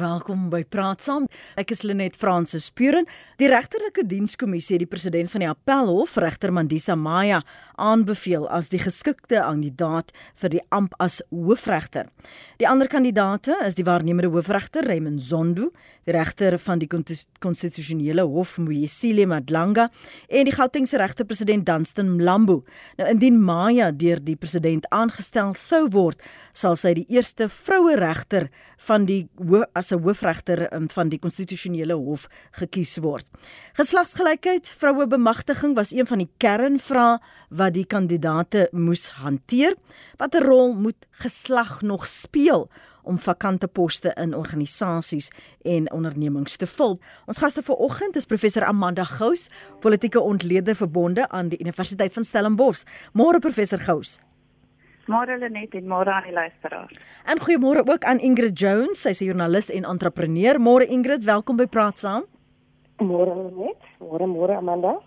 Welkom by Praat Saam. Ek is Lenet Fransis Spuren. Die regterlike dienskommissie het die president van die Appelhof, regter Mandisa Maya, aanbeveel as die geskikte kandidaat vir die amp as hoofregter. Die ander kandidaate is die waarnemende hoofregter Raymond Zondo, die regter van die konstitusionele hof Moyesile Madlanga en die Gautengse regter president Danstan Mlambo. Nou indien Maya deur die president aangestel sou word, sal sy die eerste vroue regter van die as 'n hoofregter um, van die konstitusionele hof gekies word. Geslagsgelykheid, vroue bemagtiging was een van die kernvrae wat die kandidaate moes hanteer. Watter rol moet geslag nog speel om vakante poste in organisasies en ondernemings te vul? Ons gaste vanoggend is professor Amanda Gous, politieke ontleder verbonde aan die Universiteit van Stellenbosch. Môre professor Gous. Môre Lenet en môre aan die luisteraars. En goeiemôre ook aan Ingrid Jones, sy's 'n joernalis en entrepreneur. Môre Ingrid, welkom by Praat Saam. Môre Lenet, môre môre Amanda.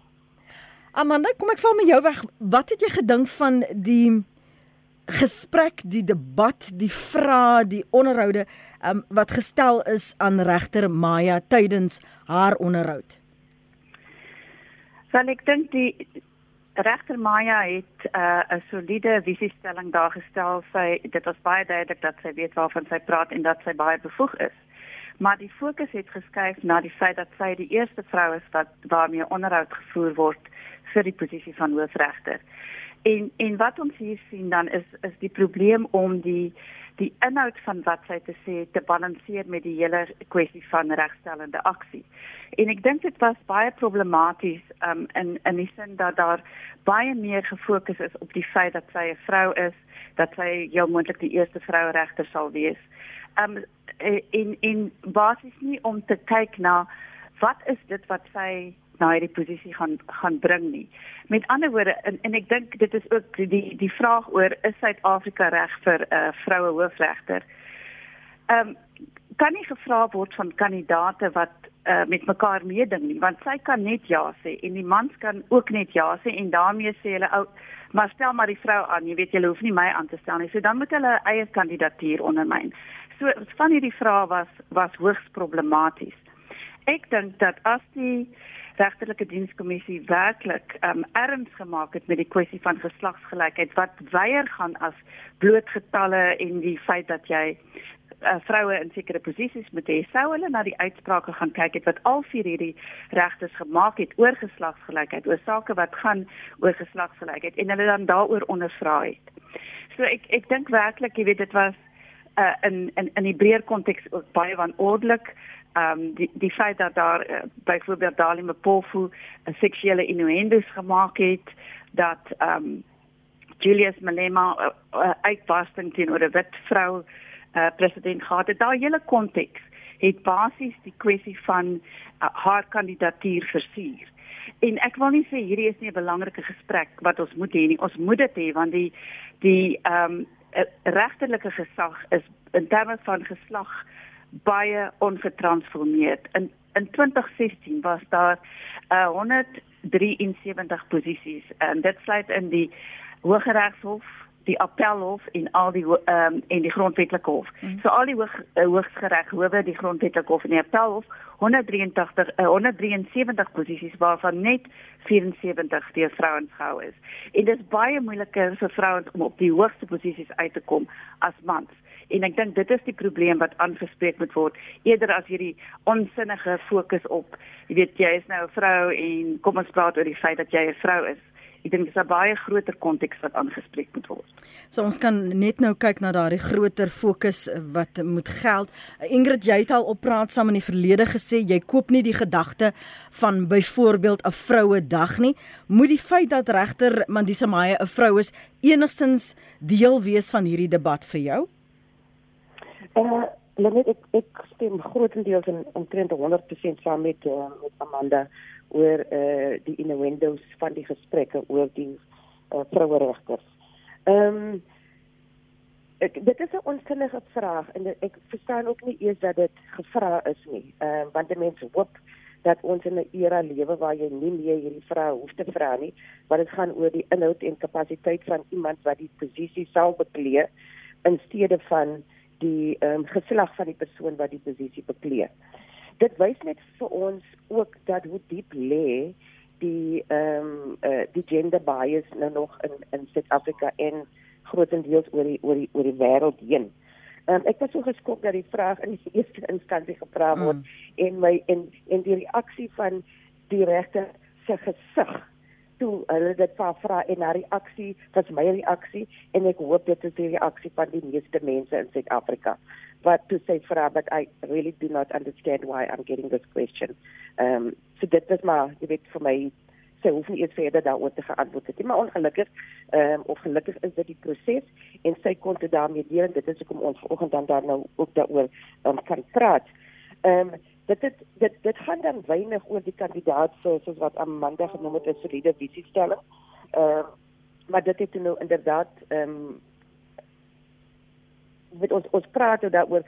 Amanda, kom ek val met jou weg. Wat het jy gedink van die gesprek, die debat, die vrae, die onderhoude um, wat gestel is aan regter Maya tydens haar onderhoud? Want ek dink die Regter Maya het uh, 'n uh, soliede visiestelling daar gestel. Sy dit was baie duidelik dat sy weet waarvan sy praat en dat sy baie bevoeg is. Maar die fokus het geskuif na die feit dat sy die eerste vrou is wat waarmee onderhoud gevoer word vir die posisie van hoofregter. En en wat ons hier sien dan is is die probleem om die die inhoud van wat sy te sê te balanseer met die hele kwessie van regstellende aksie. En ek dink dit was baie problematies um, in in die sin dat daar baie meer gefokus is op die feit dat sy 'n vrou is, dat sy heel moontlik die eerste vrou regter sal wees. Um in in basies nie om te kyk na wat is dit wat sy na hierdie posisie gaan gaan bring nie. Met ander woorde en, en ek dink dit is ook die die vraag oor is Suid-Afrika reg vir 'n uh, vroue hoofregter? Ehm um, kan nie gevra word van kandidate wat uh, met mekaar meeding nie, want sy kan net ja sê en die mans kan ook net ja sê en daarmee sê hulle ou maar stel maar die vrou aan, jy weet jy hoef nie my aan te stel nie. So dan moet hulle eie kandidatuur ondermyn. So van hierdie vrae was was hoogs problematies. Ek dink dat as die regterlike dienskommissie werklik um erns gemaak het met die kwessie van geslagsgelykheid wat weier gaan as bloot getalle en die feit dat jy uh, vroue in sekere posisies moet hê sou hulle na die uitsprake gaan kyk het wat al vier hierdie regters gemaak het oor geslagsgelykheid oor sake wat gaan oor geslagsgelykheid en hulle dan daaroor ondervra het. So ek ek dink werklik jy weet dit was uh, in in in die breër konteks baie wanordelik ehm um, die die feit dat daar uh, byvoorbeeld Dali Mpofu 'n uh, seksuele innuendos gemaak het dat ehm um, Julius Malema uh, uh, uitbarsting teenoor 'n wit vrou uh, president gehad het. Daai hele konteks het basies die kwessie van uh, haar kandidatuur versier. En ek wil nie sê hierdie is nie 'n belangrike gesprek wat ons moet hê nie. Ons moet dit hê want die die ehm um, regterlike gesag is in terme van geslag baie ongetransformeerd. In in 2016 was daar uh, 173 posisies en dit sluit in die Hooggeregshof, die Appelhof en al die ehm um, en die Grondwetlike Hof. Mm. So al die hoog uh, Hooggeregshowe, die Grondwetlike Hof en die Appelhof 183 uh, 173 posisies waarvan net 74 deur vrouens gehou is. En dit is baie moeiliker vir vrouens om op die hoogste posisies uit te kom as mans en ek dink dit is die probleem wat aangespreek moet word eerder as hierdie onsinnige fokus op jy weet jy is nou 'n vrou en kom ons praat oor die feit dat jy 'n vrou is. Ek dink dit is 'n baie groter konteks wat aangespreek moet word. So ons kan net nou kyk na daardie groter fokus wat moet geld. Ingrid jy het al op praat saam in die verlede gesê jy koop nie die gedagte van byvoorbeeld 'n vroue dag nie. Moet die feit dat regter Mandisa Meyer 'n vrou is enigstens deel wees van hierdie debat vir jou Uh, net ek ek stem grootendeels in omtrent 100% saam met uh, met Amanda oor uh, die innuendos van die gesprekke oor die uh, vroueregters. Ehm um, ek dit is 'n onsinnige vraag en ek verstaan ook nie eers dat dit gevra is nie. Ehm uh, want mense hoop dat ons in 'n era lewe waar jy nie meer hierdie vrae hoef te vra nie, want dit gaan oor die inhoud en kapasiteit van iemand wat die posisie sal beklee in steede van die ehm um, geslag van die persoon wat die posisie bekleed. Dit wys net vir ons ook dat hoe diep lê die ehm um, uh, die gender bias nou nog in in Suid-Afrika en grootendeels oor die oor die oor die wêreld heen. Um, ek was so geskok dat die vraag in die eerste instansie gevra word mm. en my en en die reaksie van die regter se gesig toe hulle dit vra en haar reaksie was my reaksie en ek hoop dit is die reaksie van die meeste mense in Suid-Afrika wat toe sê vra but I really do not understand why I'm getting this question. Ehm um, so dit is maar jy weet vir my sy hoef nie eers verder daaroor te geantwoord het nie maar ongelukkig ehm um, of gelukkig is dit die proses en sy kon dit daarmee deel en dit is hoekom ons vanoggend dan daar nou ook daaroor um, kan praat. Ehm um, dit dit dit dit gaan dan weinig oor die kandidaat soos wat Amanda genoem het 'n soliede visiestelling. Ehm uh, maar dit het nou inderdaad ehm um, met ons ons praat oor daaroor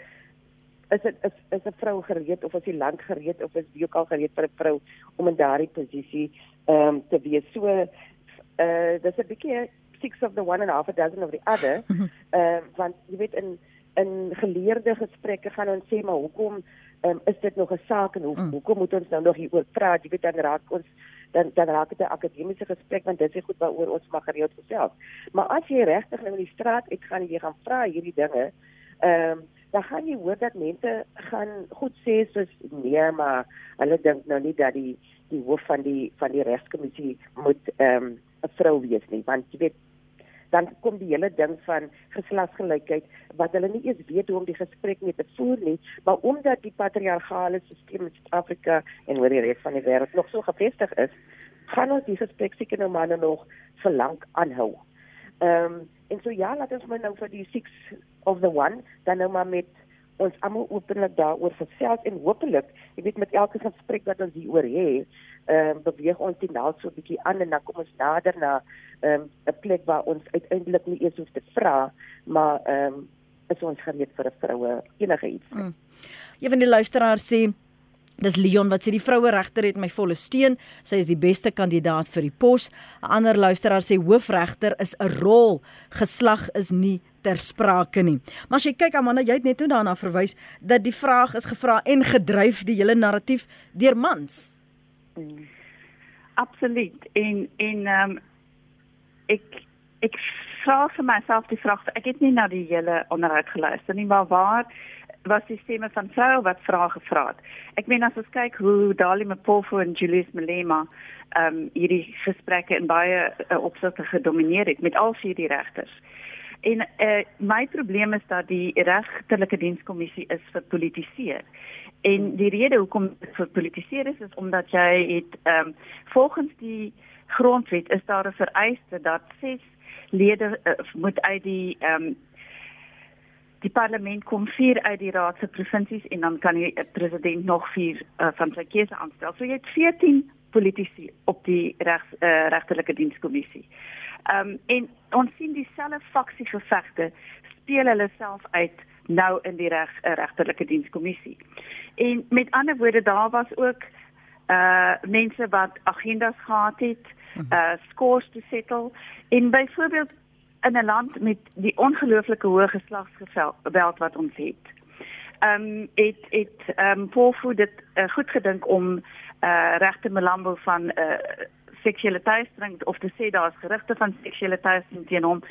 is dit is is 'n vrou gereed of is die land gereed of is wie ook al gereed vir 'n vrou om in daardie posisie ehm um, te wees. So uh dis 'n bietjie six of the one and half a dozen of the other. Ehm um, want jy weet in in geleerde gesprekke gaan ons sê maar hoekom um, is dit nog 'n saak en hoe, mm. hoekom moet ons nou nog hieroor praat? Jy weet dan raak ons dan dan raak dit 'n akademiese gesprek want dit is goed waaroor ons mag gereeld gesels. Maar as jy regtig nou in die straat uit gaan en jy gaan vra hierdie dinge, ehm um, dan gaan jy hoor dat mense gaan goed sê soos nee, maar hulle dink nou nie dat die die hoof van die van die regskommissie moet ehm um, 'n vrou wees nie, want jy weet dan kom die hele ding van geslagsgelykheid wat hulle nie eens weet hoe om die gesprek mee te voer nie, maar omdat die patriargale stelsel in Suid-Afrika en oor die res van die wêreld nog so gefestig is, gaan ons die gesprek seker nou maar nog vir lank aanhou. Ehm um, en so ja, laat ons maar nou vir die six of the one dan nou maar met ons almal openlik daaroor gesels en hopelik, jy weet met elke gesprek wat ons hieroor het, ehm um, beweeg ons dit nou so 'n bietjie aan en dan kom ons nader na ehm um, 'n plek waar ons uiteindelik nie eers hoef te vra, maar ehm um, is ons gereed vir 'n vroue enige iets. Mm. Een van die luisteraars sê Dis Leon wat sê die vroue regter het my volle steun. Sy is die beste kandidaat vir die pos. 'n Ander luisteraar sê hoofregter is 'n rol. Geslag is nie ter sprake nie. Maar as jy kyk Amanda, jy het net toe daarna verwys dat die vraag is gevra en gedryf die hele narratief deur mans. Mm. Absoluut. En en ehm um, ek ek vra vir myself die vraag, ek het nie na die hele onderhoud geluister nie, maar waar was die stemme van vroue wat vrae gevra het. Ek meen as ons kyk hoe Dali Mpofu en Julius Malema ehm um, hierdie gesprekke in baie uh, opsigte gedomeineer het met al vier die regters. En uh, my probleem is dat die regterlike dienskommissie is verpolitiseer. En die rede hoekom dit verpolitiseer is is omdat jy het ehm um, volgens die grondwet is daar 'n vereiste dat ses lede uh, moet uit die ehm um, die parlement kom vier uit die raad se provinsies en dan kan die president nog vier uh, van sy keuse aanstel. So jy het 14 politici op die regs uh, regterlike dienskommissie. Ehm um, en ons sien dieselfde faksie gevegte speel hulle self uit nou in die reg uh, regterlike dienskommissie. En met ander woorde daar was ook uh mense wat agendas gehad het, uh scores to settle en byvoorbeeld in 'n land met die ongelooflike hoë geslagsgeweld wat ons het. Ehm um, het het ehm um, Pofu dit uh, goed gedink om uh regte Melambo van uh seksuele teistering of te sê daar's gerugte van seksuele teistering teen hom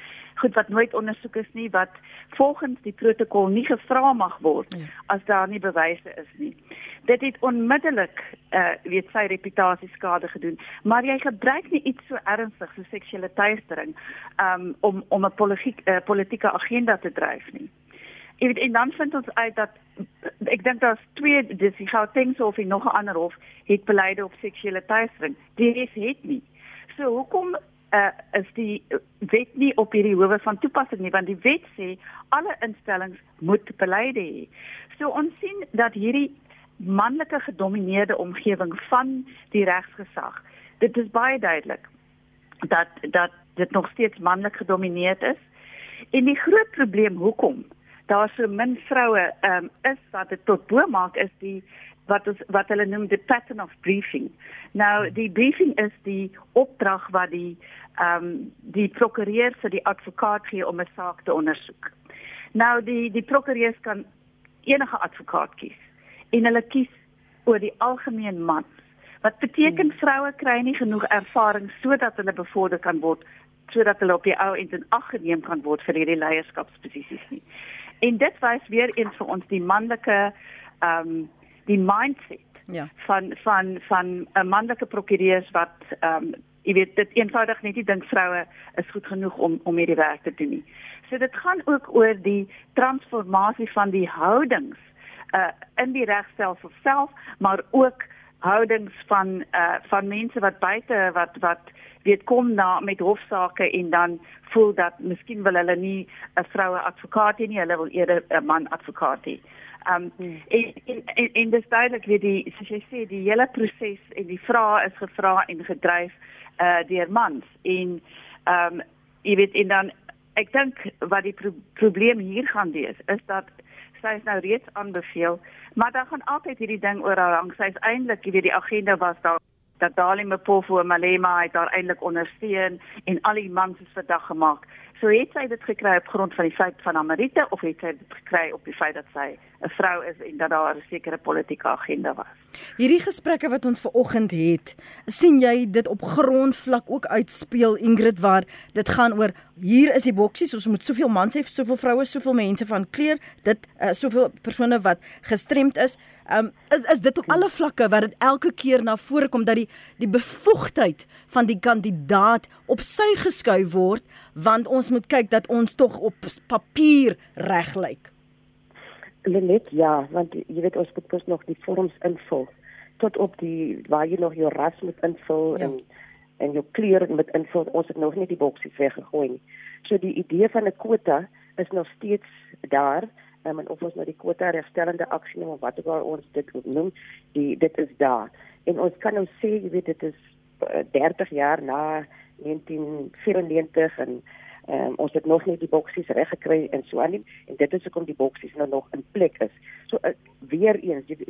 goed wat nooit ondersoek is nie wat volgens die protokol nie gevra mag word ja. as daar nie bewyse is nie. Dit het onmiddellik uh weet sy reputasie skade gedoen, maar jy gebruik nie iets so ernstig so seksuele teistering um om om 'n politiek uh, politieke agenda te dryf nie. Jy weet en dan vind ons uit dat ek dink daar's twee dis die Gauteng hof en nog 'n ander hof het beleide op seksuele teistering. Die res het nie. So hoekom uh, is die wet nie op hierdie howe van toepassing nie want die wet sê alle instellings moet beleide hê. So ons sien dat hierdie manlike gedomeineerde omgewing van die regsgesag dit is baie duidelik dat dat dit nog steeds manlik gedomeineerd is. En die groot probleem hoekom daar so min vroue um, is wat dit tot bo maak is die wat ons wat hulle noem die pattern of briefing. Nou die briefing is die opdrag wat die ehm um, die prokureur vir die advokaat gee om 'n saak te ondersoek. Nou die die prokureurs kan enige advokaat kies en hulle kies oor die algemeen man. Wat beteken hmm. vroue kry nie genoeg ervaring sodat hulle bevorder kan word sodat hulle op die ou end in ag geneem kan word vir hierdie leierskapsposisies nie. En dit wys weer eens vir ons die manlike ehm um, die mindset ja. van van van 'n manlike prokureur wat ehm um, jy weet dit eenvoudig net nie dink vroue is goed genoeg om om hierdie werk te doen nie. So dit gaan ook oor die transformasie van die houdings uh in die regstelsel self, maar ook houdings van uh van mense wat buite wat wat weet kom na met hofsaake en dan voel dat miskien wil hulle nie 'n vroue advokaat hê nie, hulle wil eerder 'n man advokaat hê. Um hmm. en, en en en dis duidelik wie die soos jy sê die hele proses en die vrae is gevra en gedryf uh deur mans en um jy weet en dan ek dink wat die pro probleem hier gaan wees is dat sy is nou reeds aanbeveel maar dan gaan altyd hierdie ding oor haar hang sy is eintlik jy weet die agenda was daar dat Dali Mpofu Malema het daar eintlik ondersteun en al die mans is vandag gemaak. So het sy dit gekry op grond van die feit van Amarita of het sy dit gekry op die feit dat sy 'n vrou is en dat daar 'n sekere politieke agenda was? Hierdie gesprekke wat ons ver oggend het, sien jy dit op grondvlak ook uitspeel Ingrid waar dit gaan oor hier is die boksies, ons moet soveel mans hê, soveel vroue, soveel mense van kleur, dit uh, soveel persone wat gestremd is. Um, is is dit op alle vlakke wat dit elke keer na vore kom dat die die bevoegdheid van die kandidaat op sy geskuif word want ons moet kyk dat ons tog op papier reg lyk. Lenet ja, want jy weet ons moet kos nog die vorms invul tot op die waar jy nog jou ras moet invul ja. en en jou kleur moet invul. Ons het nog nie die boksies weggegooi nie. So die idee van 'n kwota is nog steeds daar um, en of ons nou die kwota herstellende aksie noem of wat ook al ons dit noem, die dit is daar. En ons kan nou sê, jy weet dit is uh, eh, 30 jaar na 1994 en um, ons het nog nie die boksies reg gekry en so aan nie en dit is hoekom die boksies nou nog in plek is. So uh, weer eens, jy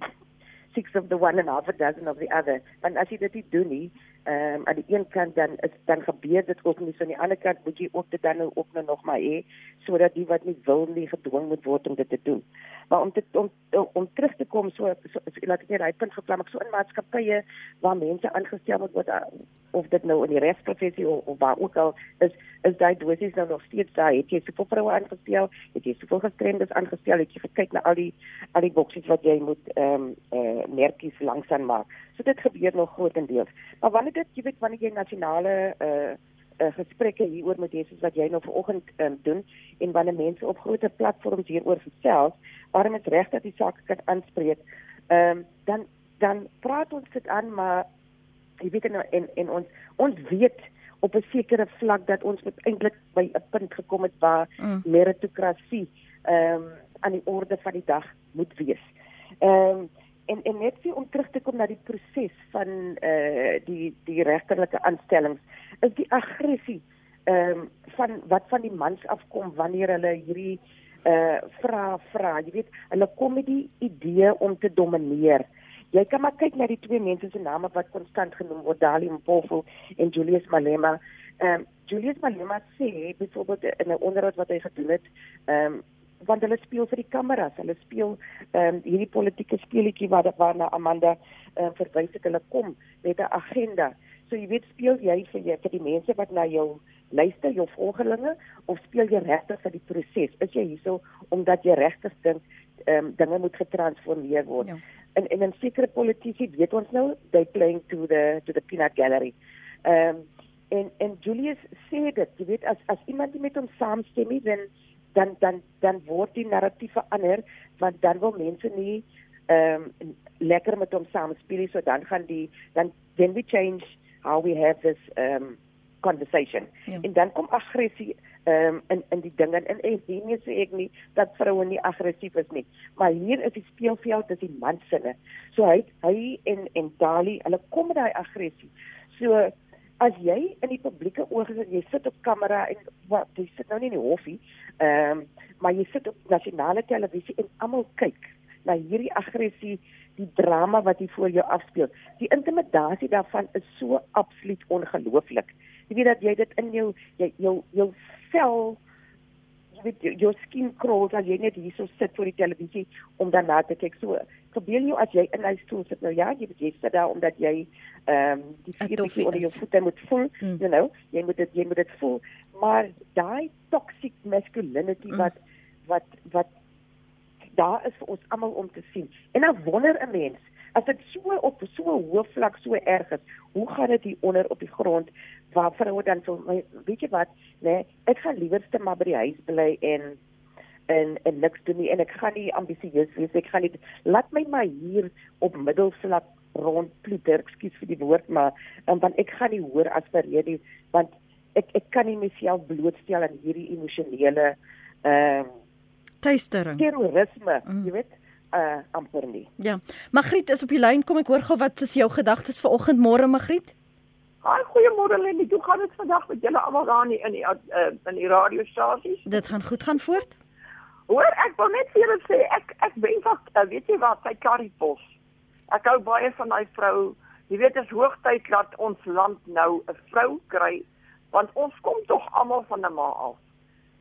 six of the one and half a dozen of the other. En as jy dit nie doen nie, ehm um, aan die een kant dan is dan gebeur dit ook nie, so aan die ander kant moet jy ook dit dan nou ook nou nog maar hê sodat die wat nie wil nie gedwing moet word om dit te doen. Maar om dit om om terug te kom so, so, so laat ek net daai punt geplan, ek so in maatskappye waar mense aangestel word of dit nou in die regsprofessie of, of waar ook al is is daai dosis nou nog steeds daar. Het jy soveel vroue aangestel? Het jy soveel gestremdes aangestel? Het jy gekyk na al die al die boksies wat jy moet ehm um, eh uh, merkies langsaan maak? So dit gebeur nog grootendeels. Maar wanneer dit jy weet wanneer jy nasionale eh uh, uh, gesprekke hieroor met Jesus wat jy nou vanoggend um, doen en wanneer mense op groot platforms hieroor gesels, waarom is reg dat die saak kan aanspreek? Ehm um, dan dan praat ons dit aan maar jy weet nou en en ons ons weet op 'n sekere vlak dat ons eintlik by 'n punt gekom het waar mm. meritokrasie ehm um, aan die orde van die dag moet wees. Ehm um, en en net vir om terug te kom na die proses van eh uh, die die regterlike aanstellings is die aggressie ehm um, van wat van die mans afkom wanneer hulle hierdie eh uh, vra vra jy weet hulle kom met die idee om te domineer jy kan maar kyk na die twee mense se name wat konstant genoem word, Dali Mpofu en Julius Malema. Ehm um, Julius Malema sê byvoorbeeld in 'n onderhoud wat hy gedoen het, ehm um, want hulle speel vir die kameras, hulle speel ehm um, hierdie politieke speletjie wat waarna Amanda ehm uh, verwys het, hulle kom met 'n agenda. So jy weet speel jy vir jy vir die mense wat na jou luister, jou volgelinge of speel jy regtig vir die proses? Is jy hierso omdat jy regtig dink ehm um, dinge moet getransformeer word? Ja en en 'n sekere politici weet ons nou they playing to the to the peanut gallery. Ehm um, en en Julius sê dit, jy weet as as iemand met hom saamstem nie dan dan dan dan word die narratief verander want dan wil mense nie ehm um, lekker met hom saamspeel so dan gaan die dan then we change how we have this um, conversation. Ja. En dan kom aggressie um, in in die dinge. En en nie sê ek nie dat vroue nie aggressief is nie maar hier is die speelveld dis die man sinne so hy hy en en Dali hulle kom met daai aggressie. So as jy in die publieke oog is jy sit op kamera en wat jy sit nou nie in die hoffie ehm um, maar jy sit op nasionale televisie en almal kyk na hierdie aggressie die drama wat hier voor jou afspeel. Die intimidasie daarvan is so absoluut ongelooflik jy weet dat jy dit in jou jy jou jou sel met jou skin crawls as jy net hierso sit voor die televisie om daarna te kyk. So, probeer jy as jy in 'n stoel sit nou ja, jy moet jy sit daar omdat jy ehm um, die vuur onder jou voete moet voel, mm. you know, jy moet dit jy moet dit voel. Maar daai toxic masculinity mm. wat wat wat daar is vir ons almal om te sien. En dan wonder 'n mens, as dit so op so hoë vlak so erg is, hoe gaan dit hier onder op die grond waar vroue dan so weet jy wat, nee, ek gaan liewerste maar by die huis bly en en en niks doen nie en ek gaan nie ambisieus wees ek gaan nie laat my maar hier op middelvlak rond ploeter ekskuus vir die woord maar um, want ek gaan nie hoor as vir hierdie want ek ek kan nie myself blootstel aan hierdie emosionele ehm uh, tuistering. Terrorisme, mm. jy weet, uh amper nie. Ja. Magriet is op die lyn. Kom ek hoor gou wat is jou gedagtes vir oggend môre Magriet? Haai, goeiemôre Lenny. Hoe gaan dit vandag met julle almal daar in die uh, in die radiostasies? Dit gaan goed gaan voort. Hoor, ek wil net vir julle sê ek ek wens ek uh, weet jy wat, sy Karipos. Ek hou baie van daai vrou. Jy weet dit is hoogtyd dat ons land nou 'n vrou kry want ons kom tog almal van 'n ma af.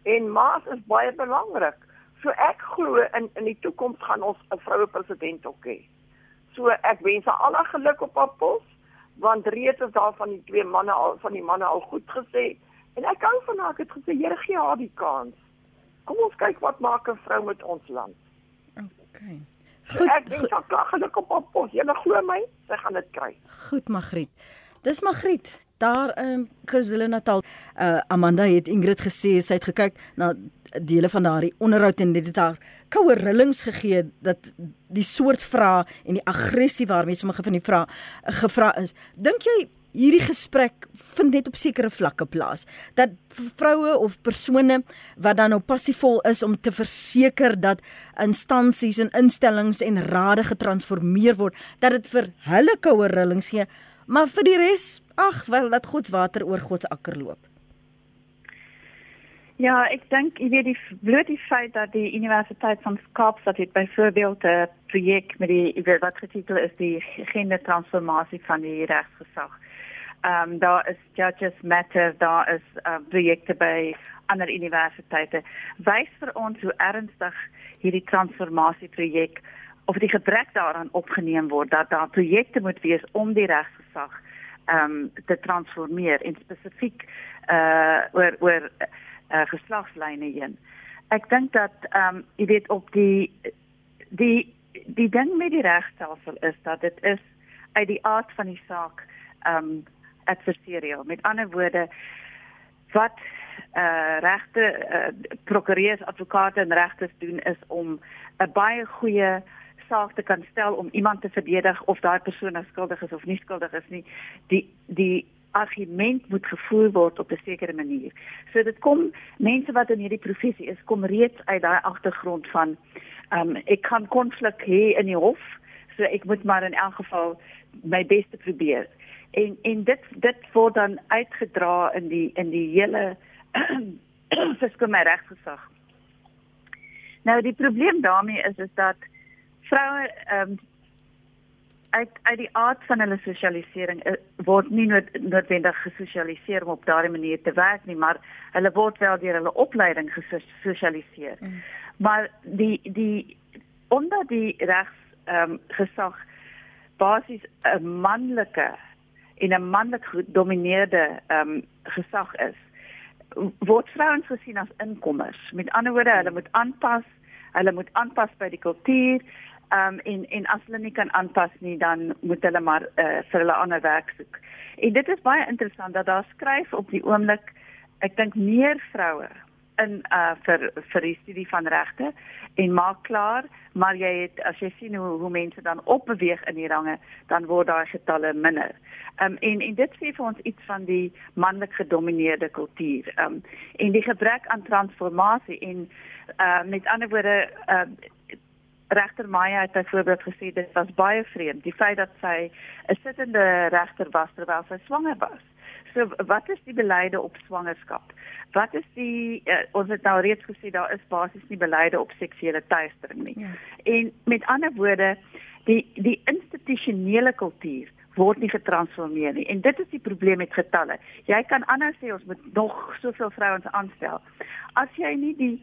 En ma's is baie belangrik. So ek glo in in die toekoms gaan ons 'n vroue president ook hê. So ek wens haar alle geluk op haar pos want reeds is daar van die twee manne al van die manne al goed gesê en ek hou van haar ek het gesê Here gee haar die kans. Kom ons kyk wat maak 'n vrou met ons land. OK. Goed. So ek wens haar geluk op haar pos. Jy glo my, sy gaan dit kry. Goed Magriet. Dis Magriet daar in KwaZulu-Natal. Uh, Amanda het Ingrid gesê sy het gekyk na dele van daardie onderhoud en dit het haar koue rillings gegee dat die soort vrae en die aggressie waarmee sommige van die vrae uh, gevra is. Dink jy hierdie gesprek vind net op sekere vlakke plaas dat vroue of persone wat dan nou passievol is om te verseker dat instansies en instellings en rade getransformeer word dat dit vir hulle koue rillings gee Maar vir die res, ag, wel dat God se water oor God se akker loop. Ja, ek dink jy weet die bloot die feit dat die Universiteit van Kaapstad het byvoorbeeld 'n projek met die wat getitel is die gendertransformasie van die regsgesag. Ehm um, daar is Judges Matter, daar is uh, projekte by ander universiteite. Wys vir ons hoe ernstig hierdie transformasieprojek of die gebrek daaraan opgeneem word dat daar projekte moet wees om die regsgesag ehm um, te transformeer en spesifiek uh oor oor uh, geslagslyne heen. Ek dink dat ehm um, jy weet op die die die ding met die regstelsel is dat dit is uit die aard van die saak ehm um, adversarial. Met ander woorde wat uh regte uh, prokureurs, advokate en regters doen is om 'n baie goeie saak te kan stel om iemand te verdedig of daai persoon nou skuldig is of nie skuldig is nie. Die die argument moet gevoer word op 'n sekere manier. So dit kom mense wat in hierdie professie is kom reeds uit daai agtergrond van ehm um, ek kan konflik hê in die hof, so ek moet maar in elk geval my bes te probeer. En en dit dit word dan uitgedra in die in die hele verskil my regsgesag. Nou die probleem daarmee is is dat vroue ehm um, uit uit die aard van hulle sosialisering uh, word nie nood, noodwendig gesosialiseer om op daardie manier te werk nie, maar hulle word wel deur hulle opleiding gesosialiseer. Mm. Maar die die onder die regs ehm um, gesag basies 'n manlike en 'n manlik gedomineerde ehm um, gesag is word vrouens gesien as inkommers. Met ander woorde, hulle moet aanpas, hulle moet aanpas by die kultuur, um, en en as hulle nie kan aanpas nie dan moet hulle maar uh, vir hulle ander werk soek. En dit is baie interessant dat daar skryf op die oomblik ek dink meer vroue in uh vir vir die studie van regte en maak klaar maar jy het as jy sien hoe hoe mense dan opbeweeg in die range dan word daai getalle minder. Um en en dit sê vir ons iets van die manlik gedomeineerde kultuur. Um en die gebrek aan transformasie en uh met ander woorde uh regter Maya het byvoorbeeld gesê dit was baie vreemd die feit dat sy 'n sittende regter was terwyl sy swanger was. So wat is die beleide op swangerskap? Wat is die uh, ons het nou reeds gesê daar is basies nie beleide op seksuele teistering nie. Ja. En met ander woorde die die institusionele kultuur word nie getransformeer nie. En dit is die probleem met getalle. Jy kan anders sê ons moet nog soveel vrouens aanstel. As jy nie die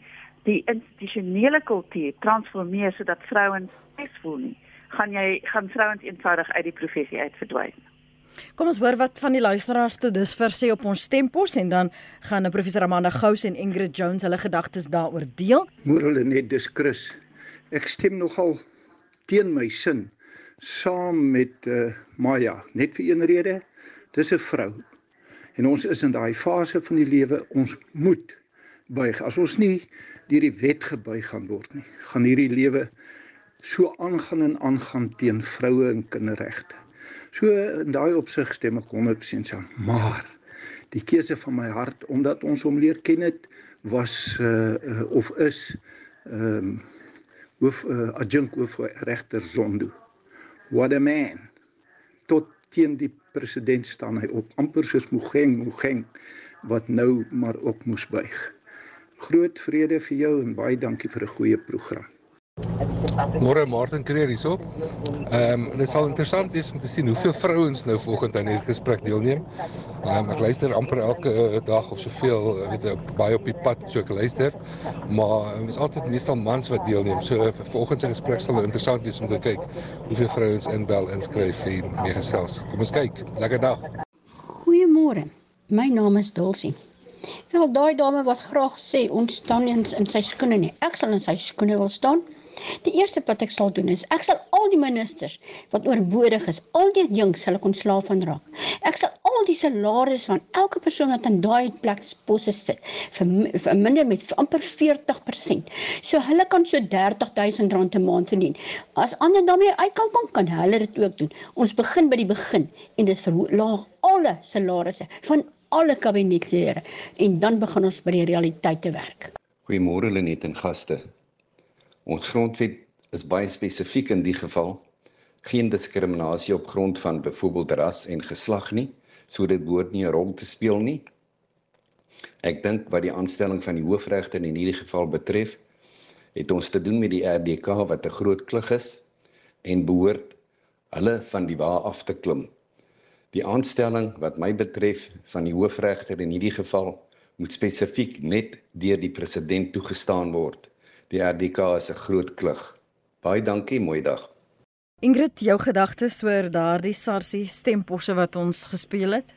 die institusionele kultuur transformeer sodat vrouens steeds voel nie, gaan jy gaan vrouens eenvoudig uit die professie uit verdwyn. Kom ons hoor wat van die luisteraars tot dusver sê op ons stempos en dan gaan professor Amanda Gous en Ingrid Jones hulle gedagtes daaroor deel. Hulle net dis Chris. Ek stem nogal teen my sin saam met uh, Maya net vir een rede. Dis 'n vrou. En ons is in daai fase van die lewe ons moet buig. As ons nie deur die wet gebuig gaan word nie, gaan hierdie lewe so aangaan en aangaan teen vroue en kinderregte. So in daai opsig stem ek 100% saam. Maar die keuse van my hart omdat ons hom leer ken het was uh, uh of is ehm um, hoof uh, adjunk hoof regter Zondo. What a man. Tot teen die president staan hy op amper soos Mogeng Mogeng wat nou maar ook moes buig. Groot vrede vir jou en baie dankie vir 'n goeie program. Môre Martin Kreer hierso. Ehm um, dit sal interessant wees om te sien hoeveel vrouens nou volgende aan hierdie gesprek deelneem. Ehm um, ek luister amper elke uh, dag of soveel, uh, weet ek, baie op die pad so ek luister. Maar um, is altyd meestal mans wat deelneem. So volgens die gesprek sal dit interessant wees om te kyk hoeveel vrouens inbel inskryf en meegesels. Kom ons kyk. Lekker dag. Goeiemôre. My naam is Dulcie. Wel daai dame wat graag sê ons staan nie in, sy skoene nie. Ek sal in sy skoene wil staan. Die eerste wat ek sal doen is ek sal al die ministers wat oorbodig is, al die jongs sal ek ontslaaf van raak. Ek sal al die salarisse van elke persoon wat in daai plek posse sit verminder met amper 40%. So hulle kan so R30000 'n maand verdien. As ander daarmee uit kan kom, kan hulle dit ook doen. Ons begin by die begin en dit verlaag alle salarisse van alle kabinetlede en dan begin ons by die realiteit te werk. Goeiemôre Lenet en gaste. Ons grondwet is baie spesifiek in die geval geen diskriminasie op grond van byvoorbeeld ras en geslag nie, so dit behoort nie 'n rol te speel nie. Ek dink wat die aanstelling van die hoofregter in hierdie geval betref, het ons te doen met die RDK wat 'n groot klug is en behoort hulle van die wa af te klim. Die aanstelling wat my betref van die hoofregter in hierdie geval moet spesifiek net deur die president toegestaan word. Die RDK is 'n groot klug. Baie dankie, mooi dag. Ingrid, jou gedagtes oor daardie Sarsie stemposse wat ons gespeel het?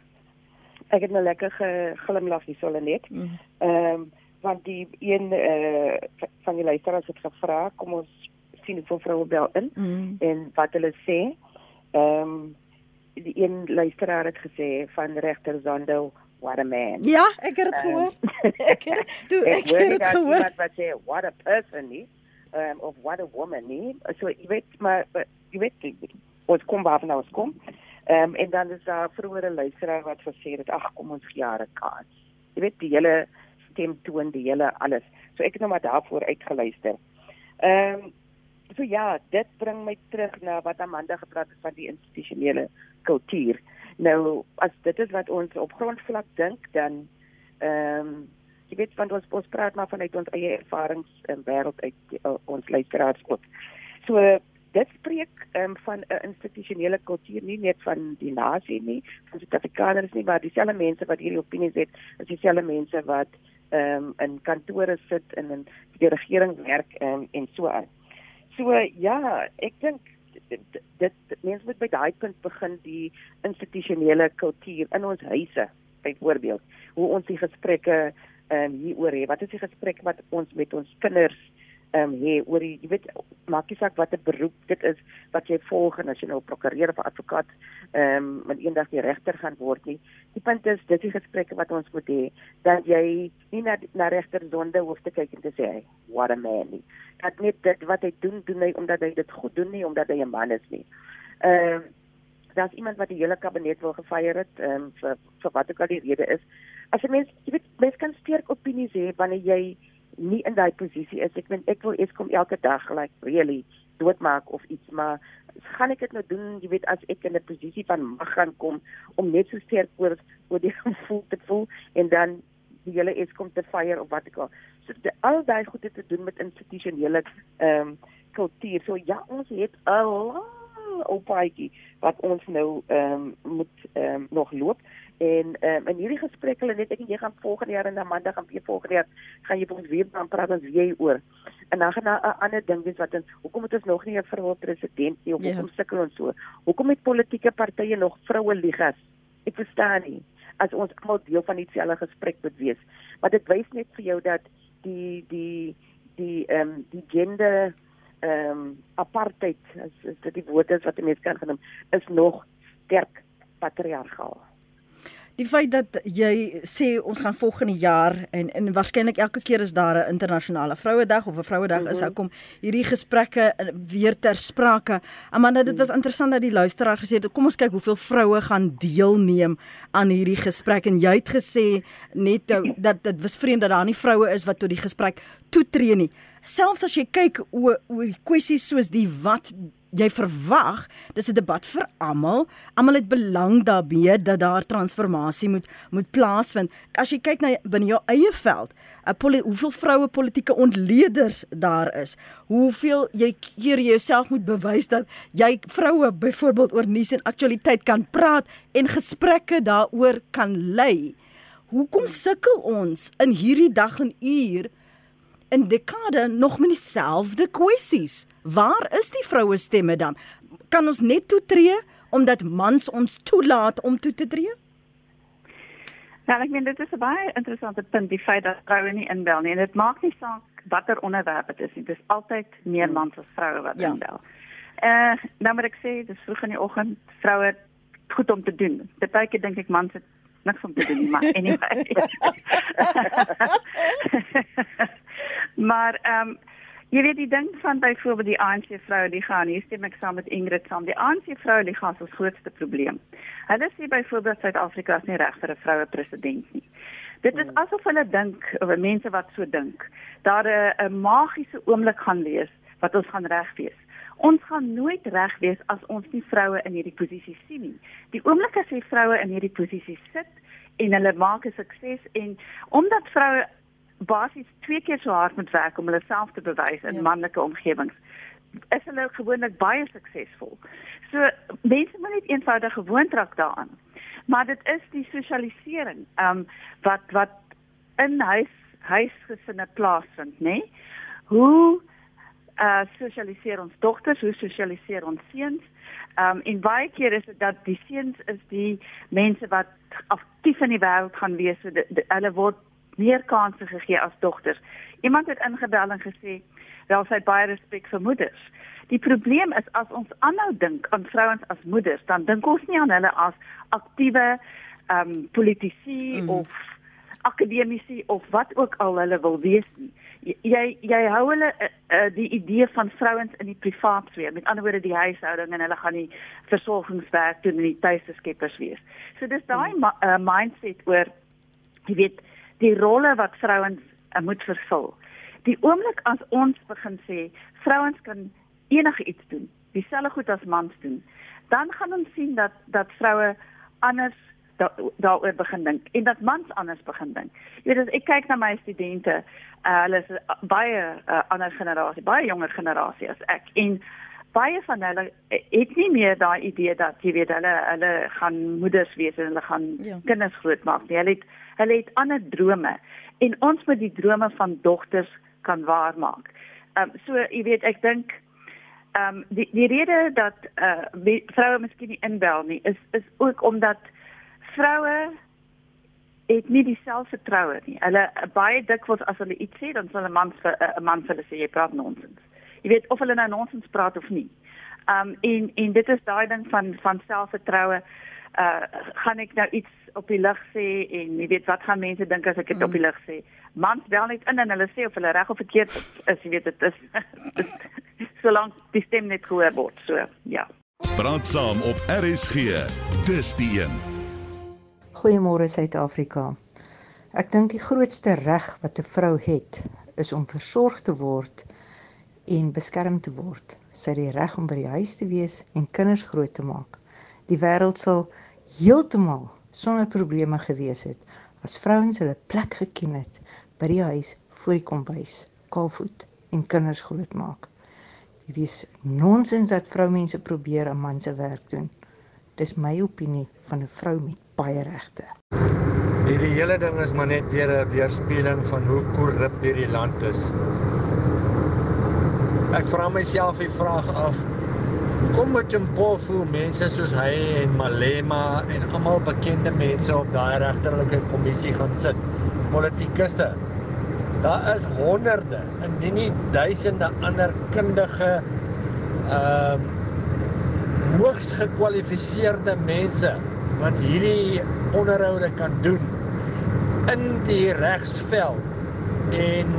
Ek het nou lekker geglimlag hier sole net. Mm. Ehm mm. um, want die een eh uh, van die luisteraars het gevra, kom ons sien hoe vroue bel in mm. en wat hulle sê. Ehm um, die een luisteraar het gesê van regter Zondo what a man. Ja, ek het dit um, gehoor. ek het toe ek, ek het dit gehoor. Wat sê what a person nie um, of what a woman nie. So jy weet maar jy weet ons kom waar nou ons kom. Ehm um, en dan is daar vroeër 'n luisteraar wat gesê het ag kom ons jare kans. Jy weet die hele stem toon die hele alles. So ek het nou maar daarvoor uitgeluister. Ehm um, so ja, dit bring my terug na wat Amanda gepraat het van die institusionele kultuur. Nou as dit is wat ons op grondvlak dink dan ehm um, jy weet want ons ons praat maar vanuit ons eie ervarings in wêreld uit uh, ons luisteraars ook. So dit spreek ehm um, van 'n institusionele kultuur nie net van die nasie nie, van Suid-Afrikaners nie, maar dieselfde mense wat hierdie opinies het, is dieselfde mense wat ehm um, in kantore sit en in die regering werk um, en so aan. So ja, ek dink dit mense moet by daai punt begin die institusionele kultuur in ons huise byvoorbeeld hoe ons die gesprekke ehm um, hieroor hê wat is die gesprek wat ons met ons kinders ehm um, hê oor die jy weet maak nie saak wat 'n beroep dit is wat jy volg en as jy nou prokureur of advokaat ehm um, met eendag die regter gaan word nie die punt is dis die gesprekke wat ons moet hê dat jy nie na na regter sonde hoef te kyk en te sê what a man nie dat net dit wat hy doen doen hy omdat hy dit goed doen nie omdat hy 'n man is nie. Ehm uh, daar's iemand wat die hele kabinet wil gefeier het ehm um, vir vir wat ook al die rede is. As 'n mens jy weet mens kan sterk opinies hê wanneer jy nie in daai posisie is. Ek meen ek wil Eskom elke dag like really doodmaak of iets maar gaan ek dit nou doen jy weet as ek in 'n posisie van mag gaan kom om net so sterk oor oor die gevoel te voel en dan die hele Eskom te fire of wat ek al. So die, al daai goede te doen met institusionele ehm um, kultuur. So ja, ons het 'n ou paadjie wat ons nou ehm um, moet ehm um, nog loop. En um, in hierdie gesprek hulle net ek en jy gaan volgende jaar in Amanda gaan weer volgende jaar gaan jy ons weer dan praat ons weer oor. En dan gaan 'n ander ding wees wat ons hoekom het ons nog nie 'n vroue president nie of yeah. Ja. hoekom sukkel ons so? Hoekom het politieke partye nog vroue ligas? Ek verstaan nie as ons almal deel van dieselfde gesprek moet wees. Maar dit wys net vir jou dat die die die ehm um, die gender ehm um, apartheid as, as dit die woord is wat mense kan genoem is nog sterk patriargaal die feit dat jy sê ons gaan volgende jaar en en waarskynlik elke keer is daar 'n internasionale vrouedag of 'n vrouedag mm -hmm. is ou mhm. kom hierdie gesprekke weer ter sprake. Amanda dit was interessant dat die luisteraar gesê het kom ons kyk hoeveel vroue gaan deelneem aan hierdie gesprek en jy het gesê net dat dit was vreemd dat daar nie vroue is wat tot die gesprek toetree nie. Selfs as jy kyk oor oor kwessies soos die wat jy verwag dis 'n debat vir almal. Almal het belang daarbye dat daar transformasie moet moet plaasvind. As jy kyk na binne jou eie veld, uh, hoeveel vroue politieke ontleeders daar is. Hoeveel jy keer jouself moet bewys dat jy vroue byvoorbeeld oor nuus en aktualiteit kan praat en gesprekke daaroor kan lei. Hoekom sukkel ons in hierdie dag en uur in dekade nog met dieselfde kwessies. Waar is die vroue stemme dan? Kan ons net toetree omdat mans ons toelaat om toe te tree? Ja, ek meen dit is 'n baie interessante punt die feit dat vroue nie inbel nie en dit maak nie saak watter onderwerp dit is nie. Dit is altyd meer hmm. mans as vroue wat ja. inbel. Eh, uh, nou moet ek sê, dis vroeg in die oggend, vroue goed om te doen. Partyke dink ek mans het niks om te doen nie, maar anyway. maar ehm um, jy weet die ding van byvoorbeeld die ANC vroue die gaan hier stem ek saam met Ingrid saam. Die ANC vroue die gaan ons grootste probleem. Hulle sê byvoorbeeld Suid-Afrika is nie reg vir 'n vroue president nie. Dit is hmm. asof hulle dink of mense wat so dink, daar 'n 'n magiese oomblik gaan wees wat ons gaan reg wees. Ons gaan nooit reg wees as ons nie vroue in hierdie posisie sien nie. Die oomblik as jy vroue in hierdie posisie sit en hulle maak 'n sukses en omdat vroue basies twee keer so hard moet werk om hulle self te bewys in ja. manlike omgewings is hulle gewoonlik baie suksesvol. So mense moet net eenvoudig gewoond raak daaraan. Maar dit is die sosialisering ehm um, wat wat in huis huisgesinne plaasvind, nê? Nee? Hoe uh sosialiseer ons dogters, hoe sosialiseer ons seuns? Ehm um, en baie keer is dit dat die seuns is die mense wat aktief in die wêreld gaan wees. So hulle word meer kansse gegee as dogters. Iemand het ingebel en gesê, "Wel, sy het baie respek vir moeders." Die probleem is as ons aanhou dink aan vrouens as moeders, dan dink ons nie aan hulle as aktiewe ehm um, politici mm. of akademici of wat ook al hulle wil wees nie. Jy jy hou hulle uh, uh, die idee van vrouens in die privaat sfeer, met ander woorde die huishouding en hulle gaan die versorgingswerk doen en die tuiste skeppers wees. So dis daai mm. uh, mindset oor jy weet die rolle wat vrouens uh, moet vervul. Die oomblik as ons begin sê vrouens kan enige iets doen, dieselfde goed as mans doen, dan gaan ons sien dat dat vroue anders daaroor da begin dink en dat mans anders begin dink. Jy weet as ek kyk na my studente, uh, hulle is uh, baie uh, ander generasie, baie jonger generasie as ek en baie van hulle het nie meer daai idee dat jy weet hulle hulle gaan moeders wees en hulle gaan ja. kinders grootmaak nie. Hulle het hulle het ander drome en ons moet die drome van dogters kan waarmaak. Ehm um, so jy weet ek dink ehm um, die die rede dat uh vroue miskien nie inbel nie is is ook omdat vroue het nie dieselfde vertroue nie. Hulle baie dikwels as hulle iets sê dan sal 'n man vir 'n man vir hulle sê jy praat nonsens jy weet of hulle nou nonsens praat of nie. Um en en dit is daai ding van van selfvertroue. Uh gaan ek nou iets op die lig sê en jy weet wat gaan mense dink as ek dit mm. op die lig sê? Mans bel net in en hulle sê of hulle reg of verkeerd is, jy weet dit is solank die stem net gehoor word. So ja. Praat saam op RSG. Dis die een. Goeiemôre Suid-Afrika. Ek dink die grootste reg wat 'n vrou het is om versorg te word en beskerm te word. Sy het die reg om by die huis te wees en kinders groot te maak. Die wêreld sal heeltemal sonder probleme gewees het as vrouens hulle plek geken het by die huis voor die kombuis, kaalvoet en kinders groot maak. Dit is nonsens dat vroumense probeer 'n man se werk doen. Dis my opinie van 'n vrou met baie regte. Hierdie hele ding is maar net weer 'n weerspieëling van hoe korrup hierdie land is. Ek vra myself die vraag af Kom met 'n pofu mense soos hy en Malema en almal bekende mense op daai regterlike kommissie gaan sit. Politikusse. Daar is honderde, indien nie duisende ander kundige ehm uh, hoogs gekwalifiseerde mense wat hierdie onderhoude kan doen in die regsveld en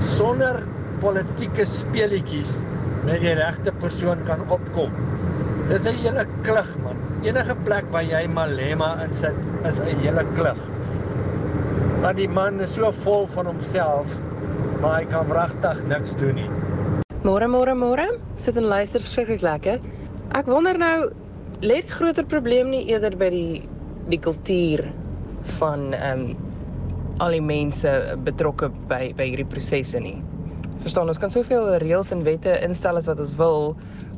sonder politieke speletjies met die regte persoon kan opkom. Dis 'n hele klug man. Enige plek waar jy Malema insit is 'n hele klug. Want die man is so vol van homself, maar hy kan regtig niks doen nie. Môre môre môre, sit en luister verskriklik lekker. Ek wonder nou, lê die groter probleem nie eerder by die die kultuur van ehm um, al die mense betrokke by by hierdie prosesse nie verstaan ons kan soveel reëls en wette instel as wat ons wil,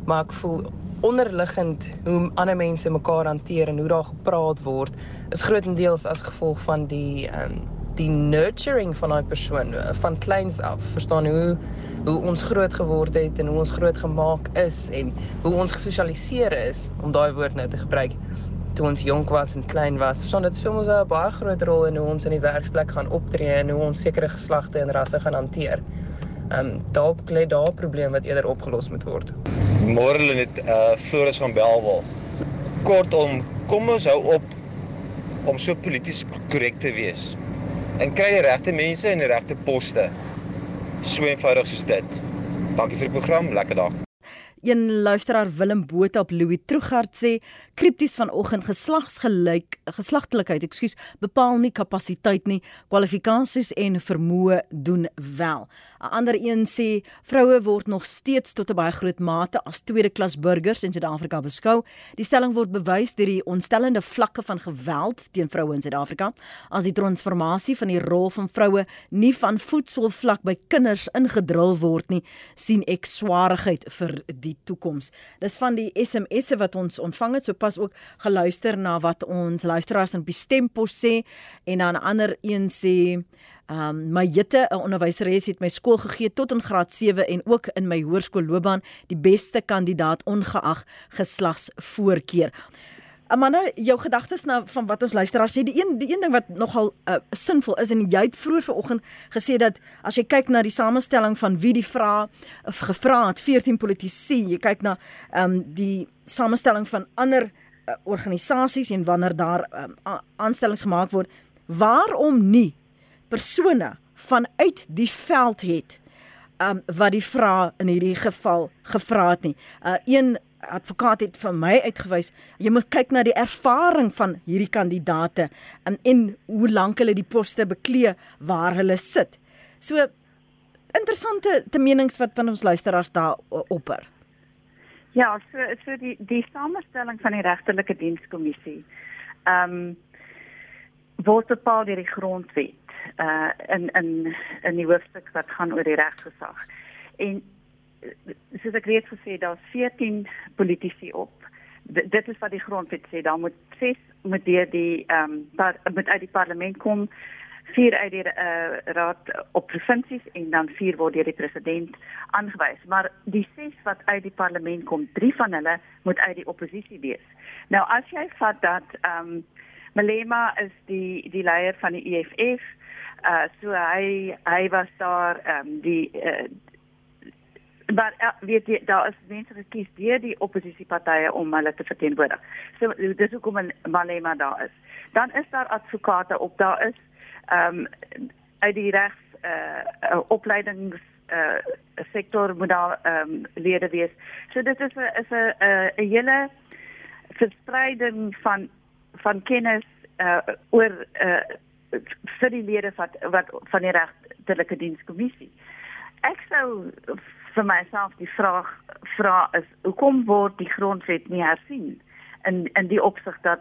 maar ek voel onderliggend hoe ander mense mekaar hanteer en hoe daar gepraat word is grootendeels as gevolg van die um, die nurturing van daai persoon van kleins af. Verstaan hoe hoe ons groot geword het en hoe ons groot gemaak is en hoe ons gesosialiseer is om daai woord nou te gebruik toe ons jonk was en klein was. Verstaan dit speel ons 'n baie groot rol in hoe ons in die werksplek gaan optree en hoe ons sekere geslagte en rasse gaan hanteer Ehm um, dalk lê daar 'n probleem wat eerder opgelos moet word. Môre lê net uh Floris van Belwel. Kortom, kom ons hou op om so polities korrek te wees. En kry die regte mense in die regte poste. So eenvoudig soos dit. Dankie vir die program. Lekker dag. Een luisteraar Willem Botha op Louis Trugard sê kripties vanoggend geslagsgelyk geslagtelikheid, ekskuus, bepaal nie kapasiteit nie, kwalifikasies en vermoë doen wel. 'n Ander een sê vroue word nog steeds tot 'n baie groot mate as tweede klas burgers in Suid-Afrika beskou. Die stelling word bewys deur die ontstellende vlakke van geweld teen vroue in Suid-Afrika, as die transformasie van die rol van vroue nie van voetsoolvlak by kinders ingedrul word nie, sien ek swaarigheid vir die toekoms. Dis van die SMS'e wat ons ontvang het, so pas ook geluister na wat ons luisteraars in die stempos sê en dan ander een sê um, my jitte 'n onderwyseres het my skool gegee tot in graad 7 en ook in my hoërskoolloopbaan die beste kandidaat ongeag geslagsvoorkeur. Amanda, jou gedagtes na van wat ons luisteraars sê, die een die een ding wat nogal uh, sinvol is en jy het vroeër vanoggend gesê dat as jy kyk na die samestelling van wie die vra of gevra het 14 politici, jy kyk na um, die samestelling van ander uh, organisasies en wanneer daar um, aanstellings gemaak word, waarom nie persone vanuit die veld het um wat die vrae in hierdie geval gevra het nie. Uh een advokaat het vir my uitgewys, jy moet kyk na die ervaring van hierdie kandidate en en hoe lank hulle die poste beklee waar hulle sit. So interessante te menings wat van ons luisteraars daar opper. Ja, so so die die samestelling van die regterlike dienskommissie. Ehm um, word bepaal deur die grondwet uh in in in die hoofstuk wat gaan oor die regsgesag. En soos ek reeds gesê, daar's 14 politici op. D dit is wat die grondwet sê, daar moet 6 moet deur die ehm um, met uit die parlement kom, 4 uit die uh, raad op provinsies en dan 4 word deur die president aangewys. Maar die 6 wat uit die parlement kom, 3 van hulle moet uit die oppositie wees. Nou as jy vat dat ehm um, Malema is die die leier van die EFF uh so hy hy was daar ehm um, die uh, maar uh, weet jy daar is mense wat kies deur die oppositiepartye om hulle te verteenwoordig. So dis hoekom Malema daar is. Dan is daar advokate op daar is ehm um, uit die regs uh opleidings uh sektor moet daar ehm um, lede wees. So dit is 'n is 'n 'n hele verspreiding van van kennis uh oor uh vir die lede wat wat van die regtelike dienskommissie. Ek sou vir myself die vraag vra is hoekom word die grondwet nie hersien in in die opsig dat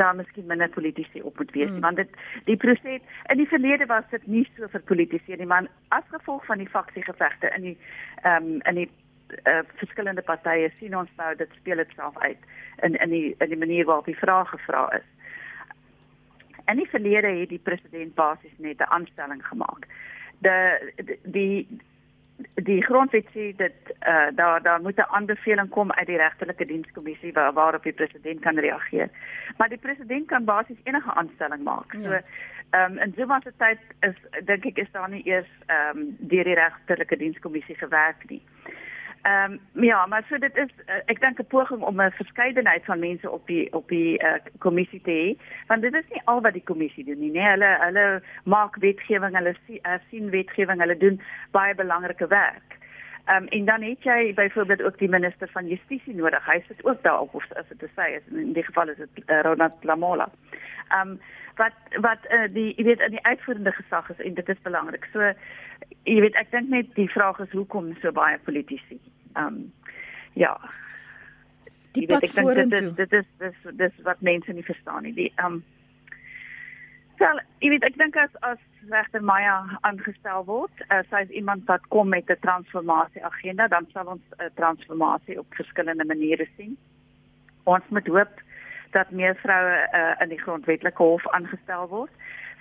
daar miskien minder politici op moet wees hmm. want dit die proses in die verlede was dit nie so vir politici nie maar as gevolg van die faksiegevegte in die ehm um, in die uh, verskillende partye sien ons nou dit speel dit self uit in in die in die manier waarop die vraag gevra is. In die verlede het die president basies net 'n aanstelling gemaak. De die die, die grondwet sê dat uh, daar daar moet 'n aanbeveling kom uit die regterlike dienskommissie waar, waarop die president kan reageer. Maar die president kan basies enige aanstelling maak. Ja. So ehm um, in Zuma se tyd is dink ek is daar nie eers ehm um, deur die regterlike dienskommissie gewerk nie. Ehm um, ja, maar so dit is uh, ek dink 'n poging om 'n verskeidenheid van mense op die op die uh, kommissie te hê, want dit is nie al wat die kommissie doen nie, nee, hulle hulle maak wetgewing, hulle uh, sien wetgewing, hulle doen baie belangrike werk. Ehm um, en dan het jy byvoorbeeld ook die minister van justisie nodig. Hy sit ook daar op of as dit te sê is in die geval is dit uh, Ronald Lamola. Ehm um, wat wat uh, die jy weet in die uitvoerende gesag is en dit is belangrik. So jy weet ek dink net die vraag is hoekom so baie politici. Ehm um, ja. Die pad vorentoe. Dit is dit is dis wat mense nie verstaan nie. Die ehm um, Wel, jy weet ek dink as as regter Maya aangestel word, uh, sy is iemand wat kom met 'n transformasie agenda, dan sal ons 'n uh, transformasie op verskillende maniere sien. Ons moet hoop dat meer vroue uh, in die grondwetlike hof aangestel word.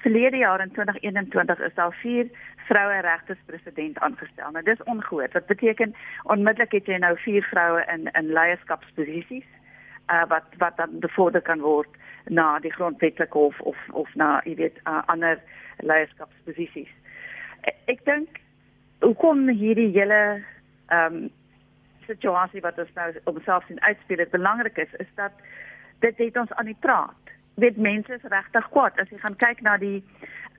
Verlede jaar in 2021 is daar 4 vroue regterspresident aangestel. Nou dis ongehoord. Wat beteken onmiddellik het jy nou 4 vroue in in leierskapsposisies uh, wat wat dan bevorder kan word na die grondwetlike hof of of na jy weet uh, ander leierskapsposisies. Ek, dink hoekom hierdie hele ehm um, situasie wat ons nou op selfs in uitspeel dit belangrik is is dat dit het ons aan die praat. Weet mense is regtig kwaad as jy gaan kyk na die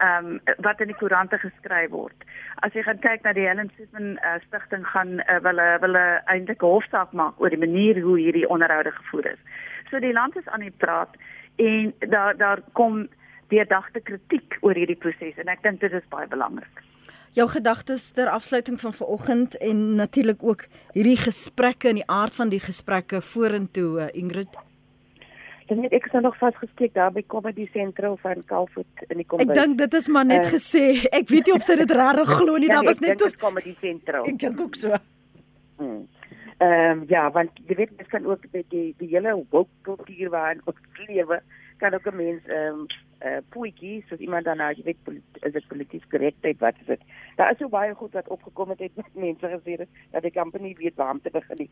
ehm um, wat in die koerante geskryf word. As jy gaan kyk na die Helen Suzman uh, stigting gaan uh, wil wil eintlik hofsaak maak oor die manier hoe hierdie onderhoude gevoer is. So die land is aan die praat en daar daar kom deurdagte kritiek oor hierdie proses en ek dink dit is baie belangrik. Jou gedagtes ter afsluiting van vanoggend en natuurlik ook hierdie gesprekke en die aard van die gesprekke vorentoe uh, Ingrid. Ek weet ek is nog vasgesteek daar by Comedy Central van Kalfoot in die kombuis. Ek dink dit is maar net uh, gesê. Ek weet nie of sy dit regtig glo nie. Daar was net tot Comedy Central. Ek dink ook so. Hmm. Ehm um, ja, want jy weet mens kan ook met die die hele woke kultuur waarin ons lewe, kan ook 'n mens ehm um, uh, poetjie, so iemand dan nou, jy weet is dit politiek korrektheid wat is dit? Daar is so baie goed wat opgekom het met mense gesê het dat die company weet waar om te begin nie.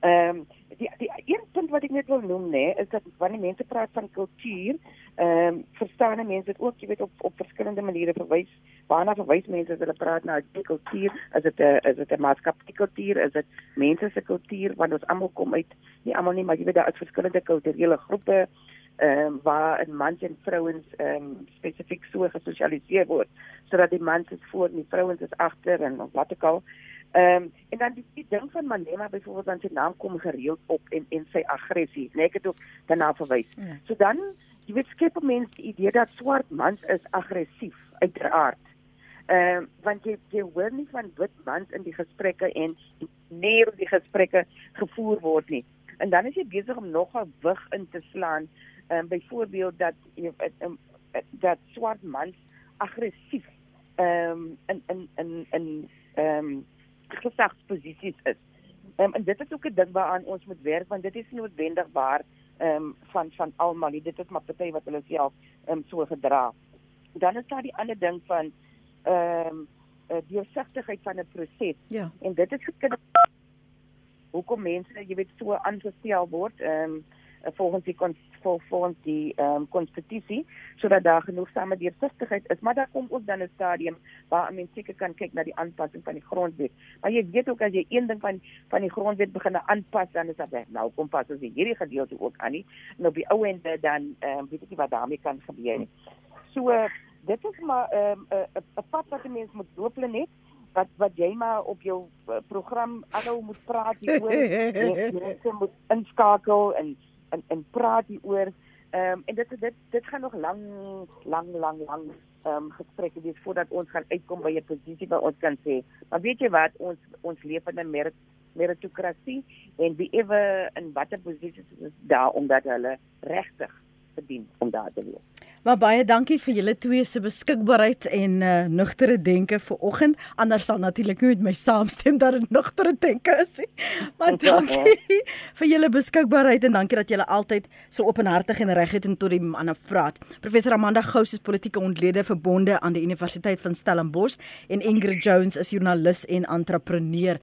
Ehm um, die die een punt wat ek net wil noem nê, nee, is dat wanneer mense praat van kultuur, ehm um, verstaan mense dit ook jy weet op op verskillende maniere verwys. Waarna verwys mense as hulle praat na die kultuur? Is dit 'n is dit 'n maatskaplike kultuur? Is dit mense se kultuur want ons almal kom uit nie almal nie, maar jy weet daar is verskillende kulturele groepe ehm um, waar 'n man en vrouens ehm um, spesifiek so gesosialiseer word sodat die mans is voor en die vrouens is agter en wat ook al. Ehm um, en dan die, die ding van Malema byvoorbeeld dan sy naam kom gereeld op en en sy aggressie. Nee, ek het ook daarna verwys. Ja. So dan jy weet skep mense die idee dat swart mans is aggressief uiteraard. Ehm um, want jy jy hoor nie van wit mans in die gesprekke en nie die gesprekke gevoer word nie. En dan is jy besig om nog 'n wig in te slaan um, byvoorbeeld dat jy um, dat swart mans aggressief ehm um, in in in in ehm um, gesagsposisies is. Ehm um, en dit is ook 'n ding waaraan ons moet werk want dit is noodwendig waar ehm um, van van almal, dit is maar party wat hulle self ehm um, so gedra. Dan is daar die ander ding van ehm um, die versigtigheid van 'n proses. Ja. En dit is gekind hoekom mense, jy weet, so aangestel word. Ehm um, volgens die volgens die ehm um, konstitusie sodat daar genoegsame deursigtigheid is. Maar daar kom ook dan 'n stadium waar mense seker kan kyk na die aanpassing van die grondwet. Maar jy weet ook as jy een ding van van die grondwet begin aanpas dan is dit nou kom pas as jy hierdie gedeelte ook aan nie. En op die ou ende dan ehm um, weet ek nie wat daarmee kan gebeur nie. So uh, dit is maar ehm um, 'n uh, 'n pad wat mense moet loop net wat wat jy maar op jou uh, program aanhou moet praat hieroor. Jy moet inskakel en en en praat hieroor. Ehm um, en dit dit dit gaan nog lang lang lang lang ehm um, gesprekke wees voordat ons gaan uitkom by 'n posisie waar ons kan sê, maar weet jy wat, ons ons leef in 'n merit meritokrasie en wie ewe in watter posisies is daar omdat hulle regtig verdien om daar te wees. Maar baie dankie vir julle twee se beskikbaarheid en uh, nugtere denke vir oggend. Anders sal natuurlik nie met my saamstem dat dit nugtere denke is nie. Maar dankie vir julle beskikbaarheid en dankie dat julle altyd so openhartig en reguit en tot die manne praat. Professor Amanda Gous is politieke ontlede verbonde aan die Universiteit van Stellenbosch en Ingrid Jones is joernalis en entrepreneur.